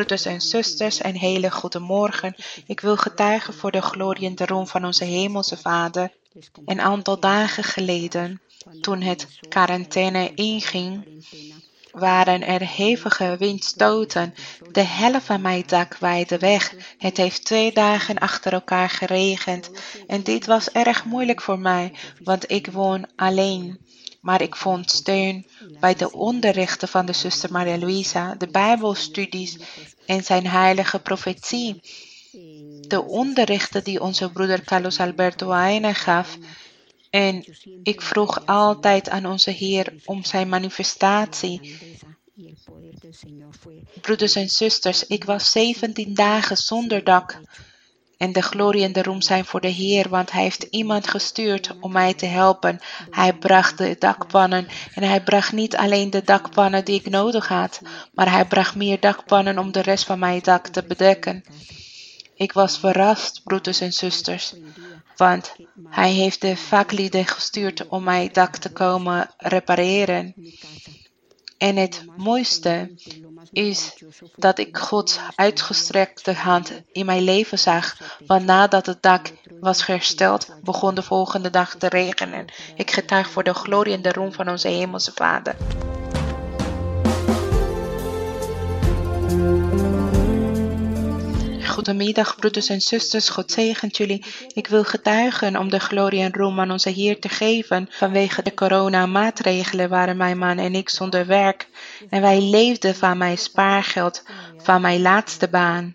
broeders en zusters, een hele goede morgen. Ik wil getuigen voor de glorie en de roem van onze Hemelse Vader. Een aantal dagen geleden, toen het quarantaine inging, waren er hevige windstoten. De helft van mijn dak waaide weg. Het heeft twee dagen achter elkaar geregend. En dit was erg moeilijk voor mij, want ik woon alleen. Maar ik vond steun bij de onderrichten van de zuster Maria Luisa, de Bijbelstudies en zijn heilige profetie. De onderrichten die onze broeder Carlos Alberto Aena gaf. En ik vroeg altijd aan onze Heer om zijn manifestatie. Broeders en zusters, ik was 17 dagen zonder dak. En de glorie en de roem zijn voor de Heer, want Hij heeft iemand gestuurd om mij te helpen. Hij bracht de dakpannen en Hij bracht niet alleen de dakpannen die ik nodig had, maar Hij bracht meer dakpannen om de rest van mijn dak te bedekken. Ik was verrast, broeders en zusters, want Hij heeft de vaklieden gestuurd om mijn dak te komen repareren. En het mooiste is dat ik Gods uitgestrekte hand in mijn leven zag. Want nadat het dak was hersteld, begon de volgende dag te regenen. Ik getuig voor de glorie en de roem van onze Hemelse Vader. Goedemiddag, broeders en zusters. God zegent jullie. Ik wil getuigen om de glorie en roem aan onze Heer te geven. Vanwege de corona-maatregelen waren mijn man en ik zonder werk. En wij leefden van mijn spaargeld, van mijn laatste baan.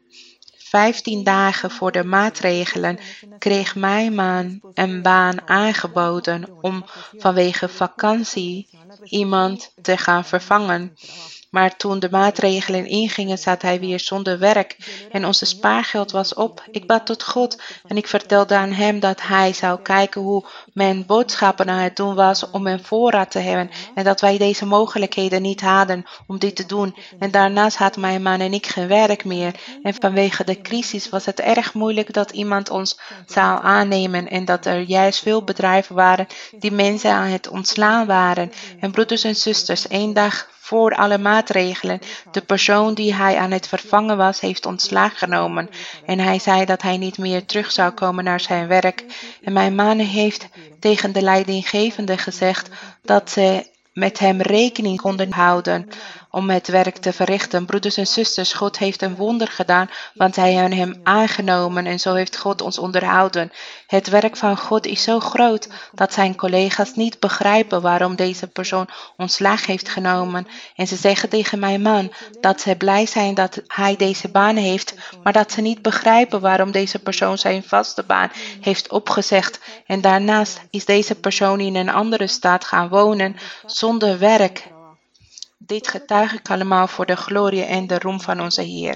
Vijftien dagen voor de maatregelen kreeg mijn man een baan aangeboden om vanwege vakantie iemand te gaan vervangen. Maar toen de maatregelen ingingen, zat hij weer zonder werk en onze spaargeld was op. Ik bad tot God en ik vertelde aan hem dat hij zou kijken hoe mijn boodschappen aan het doen was om een voorraad te hebben en dat wij deze mogelijkheden niet hadden om dit te doen. En daarnaast had mijn man en ik geen werk meer en vanwege de crisis was het erg moeilijk dat iemand ons zou aannemen en dat er juist veel bedrijven waren die mensen aan het ontslaan waren. En broeders en zusters, één dag voor alle maatregelen. De persoon die hij aan het vervangen was, heeft ontslag genomen. En hij zei dat hij niet meer terug zou komen naar zijn werk. En mijn man heeft tegen de leidinggevende gezegd dat ze met hem rekening konden houden om het werk te verrichten. Broeders en zusters, God heeft een wonder gedaan, want hij hebben hem aangenomen en zo heeft God ons onderhouden. Het werk van God is zo groot dat zijn collega's niet begrijpen waarom deze persoon ontslag heeft genomen. En ze zeggen tegen mijn man dat ze blij zijn dat hij deze baan heeft, maar dat ze niet begrijpen waarom deze persoon zijn vaste baan heeft opgezegd. En daarnaast is deze persoon in een andere stad gaan wonen zonder werk. Dit getuig ik allemaal voor de glorie en de roem van onze Heer.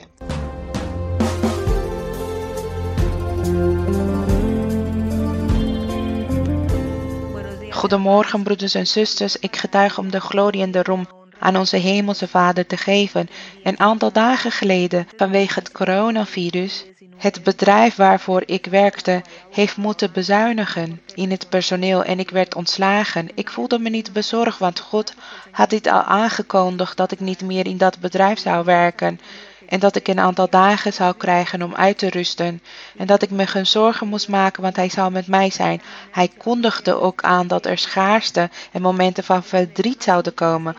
Goedemorgen, broeders en zusters. Ik getuig om de glorie en de roem aan onze Hemelse Vader te geven. Een aantal dagen geleden, vanwege het coronavirus, het bedrijf waarvoor ik werkte heeft moeten bezuinigen in het personeel en ik werd ontslagen. Ik voelde me niet bezorgd, want God had dit al aangekondigd dat ik niet meer in dat bedrijf zou werken en dat ik een aantal dagen zou krijgen om uit te rusten en dat ik me geen zorgen moest maken, want hij zou met mij zijn. Hij kondigde ook aan dat er schaarste en momenten van verdriet zouden komen.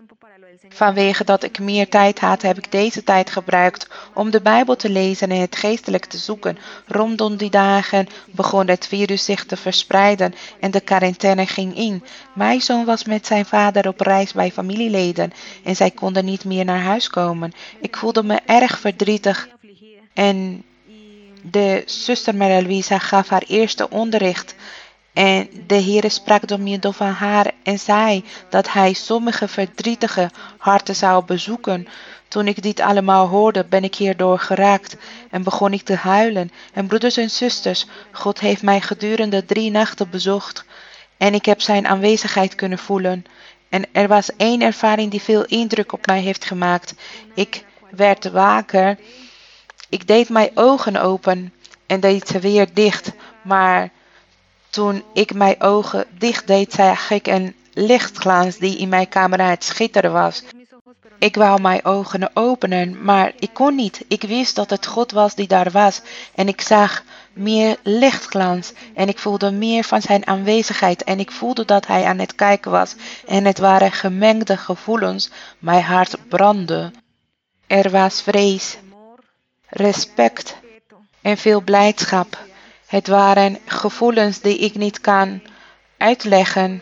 Vanwege dat ik meer tijd had, heb ik deze tijd gebruikt om de Bijbel te lezen en het geestelijk te zoeken. Rondom die dagen begon het virus zich te verspreiden en de quarantaine ging in. Mijn zoon was met zijn vader op reis bij familieleden en zij konden niet meer naar huis komen. Ik voelde me erg verdrietig en de zuster Maria Luisa gaf haar eerste onderricht en de Heere sprak door middel van haar en zei dat hij sommige verdrietige harten zou bezoeken. Toen ik dit allemaal hoorde, ben ik hierdoor geraakt en begon ik te huilen. En broeders en zusters, God heeft mij gedurende drie nachten bezocht en ik heb zijn aanwezigheid kunnen voelen. En er was één ervaring die veel indruk op mij heeft gemaakt. Ik werd waker. Ik deed mijn ogen open en deed ze weer dicht, maar toen ik mijn ogen dicht deed, zag ik een lichtglans die in mijn kamer het schitteren was. Ik wou mijn ogen openen, maar ik kon niet. Ik wist dat het God was die daar was. En ik zag meer lichtglans. En ik voelde meer van zijn aanwezigheid. En ik voelde dat hij aan het kijken was. En het waren gemengde gevoelens. Mijn hart brandde. Er was vrees, respect en veel blijdschap. Het waren gevoelens die ik niet kan uitleggen.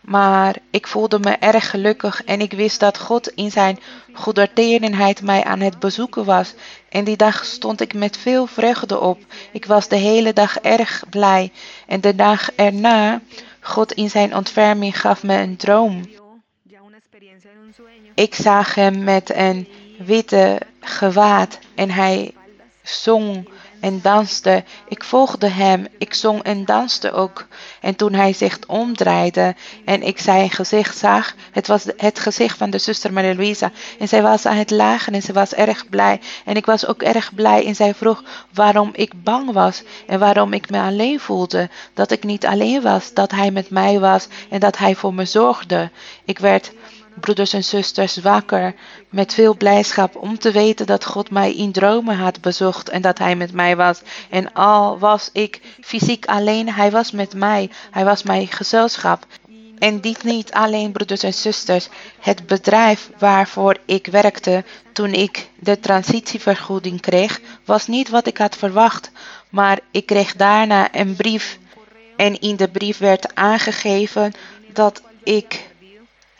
Maar ik voelde me erg gelukkig en ik wist dat God in zijn goedertierenheid mij aan het bezoeken was. En die dag stond ik met veel vreugde op. Ik was de hele dag erg blij. En de dag erna, God in zijn ontferming gaf me een droom. Ik zag hem met een witte gewaad en hij zong en danste. Ik volgde hem, ik zong en danste ook. En toen hij zich omdraaide en ik zijn gezicht zag, het was het gezicht van de zuster Maria Luisa. En zij was aan het lachen en ze was erg blij. En ik was ook erg blij en zij vroeg waarom ik bang was en waarom ik me alleen voelde. Dat ik niet alleen was, dat hij met mij was en dat hij voor me zorgde. Ik werd broeders en zusters, wakker met veel blijdschap om te weten dat God mij in dromen had bezocht en dat Hij met mij was. En al was ik fysiek alleen, Hij was met mij. Hij was mijn gezelschap. En dit niet alleen, broeders en zusters. Het bedrijf waarvoor ik werkte toen ik de transitievergoeding kreeg, was niet wat ik had verwacht. Maar ik kreeg daarna een brief. En in de brief werd aangegeven dat ik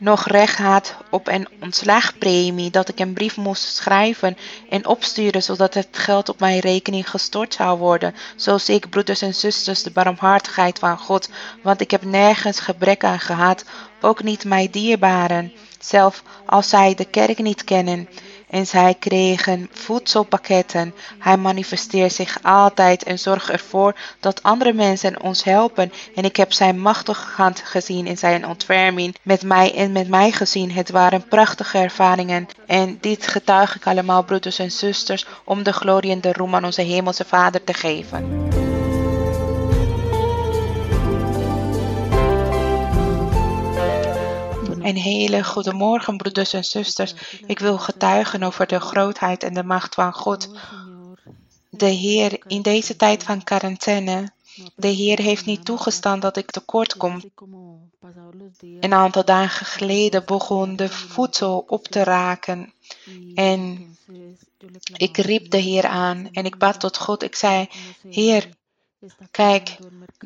nog recht had op een ontslagpremie, dat ik een brief moest schrijven en opsturen, zodat het geld op mijn rekening gestort zou worden. Zo zie ik, broeders en zusters, de barmhartigheid van God, want ik heb nergens gebrek aan gehad, ook niet mijn dierbaren, zelf als zij de kerk niet kennen en zij kregen voedselpakketten. Hij manifesteert zich altijd en zorgt ervoor dat andere mensen ons helpen. En ik heb zijn machtige hand gezien in zijn ontferming met mij en met mij gezien. Het waren prachtige ervaringen. En dit getuig ik allemaal, broeders en zusters, om de glorie en de roem aan onze Hemelse Vader te geven. Een hele goede morgen, broeders en zusters. Ik wil getuigen over de grootheid en de macht van God. De Heer, in deze tijd van quarantaine, de Heer heeft niet toegestaan dat ik tekort kom. Een aantal dagen geleden begon de voedsel op te raken. En ik riep de Heer aan en ik bad tot God. Ik zei: Heer, kijk,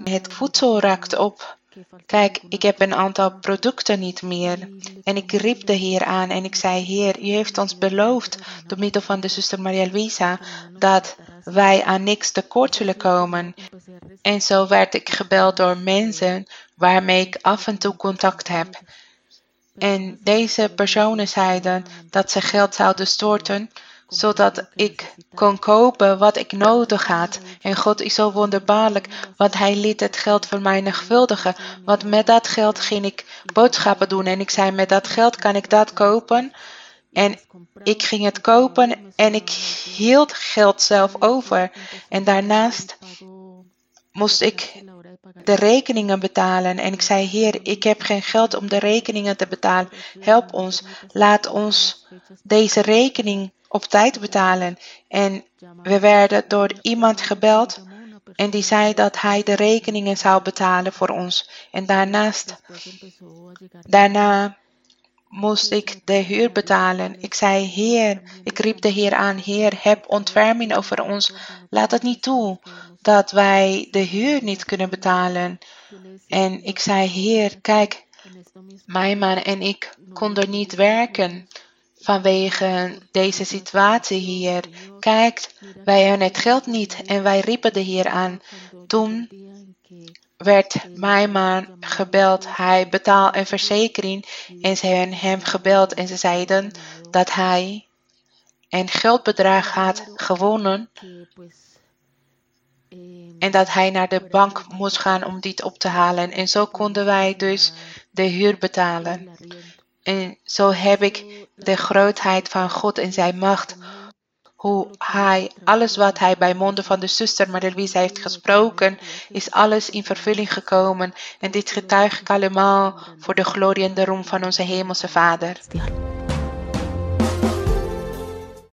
het voedsel raakt op. Kijk, ik heb een aantal producten niet meer. En ik riep de Heer aan en ik zei, Heer, u heeft ons beloofd, door middel van de zuster Maria Luisa, dat wij aan niks tekort zullen komen. En zo werd ik gebeld door mensen waarmee ik af en toe contact heb. En deze personen zeiden dat ze geld zouden storten zodat ik kon kopen wat ik nodig had. En God is zo wonderbaarlijk, want Hij liet het geld negvuldigen. Want met dat geld ging ik boodschappen doen en ik zei, met dat geld kan ik dat kopen. En ik ging het kopen en ik hield geld zelf over. En daarnaast moest ik de rekeningen betalen. En ik zei, Heer, ik heb geen geld om de rekeningen te betalen. Help ons. Laat ons deze rekening op tijd betalen. En we werden door iemand gebeld en die zei dat hij de rekeningen zou betalen voor ons. En daarnaast, daarna moest ik de huur betalen. Ik zei, Heer, ik riep de Heer aan, Heer, heb ontferming over ons. Laat het niet toe dat wij de huur niet kunnen betalen. En ik zei, Heer, kijk, mijn man en ik konden niet werken vanwege deze situatie hier. Kijkt, wij hebben het geld niet en wij riepen de Heer aan. Toen werd mijn man gebeld. Hij betaalt een verzekering en ze hebben hem gebeld en ze zeiden dat hij een geldbedrag had gewonnen en dat hij naar de bank moest gaan om dit op te halen. En zo konden wij dus de huur betalen. En zo heb ik de grootheid van God en zijn macht. Hoe hij, alles wat hij bij monden van de zuster Marie-Louise heeft gesproken, is alles in vervulling gekomen. En dit getuig ik allemaal voor de glorie en de roem van onze Hemelse Vader.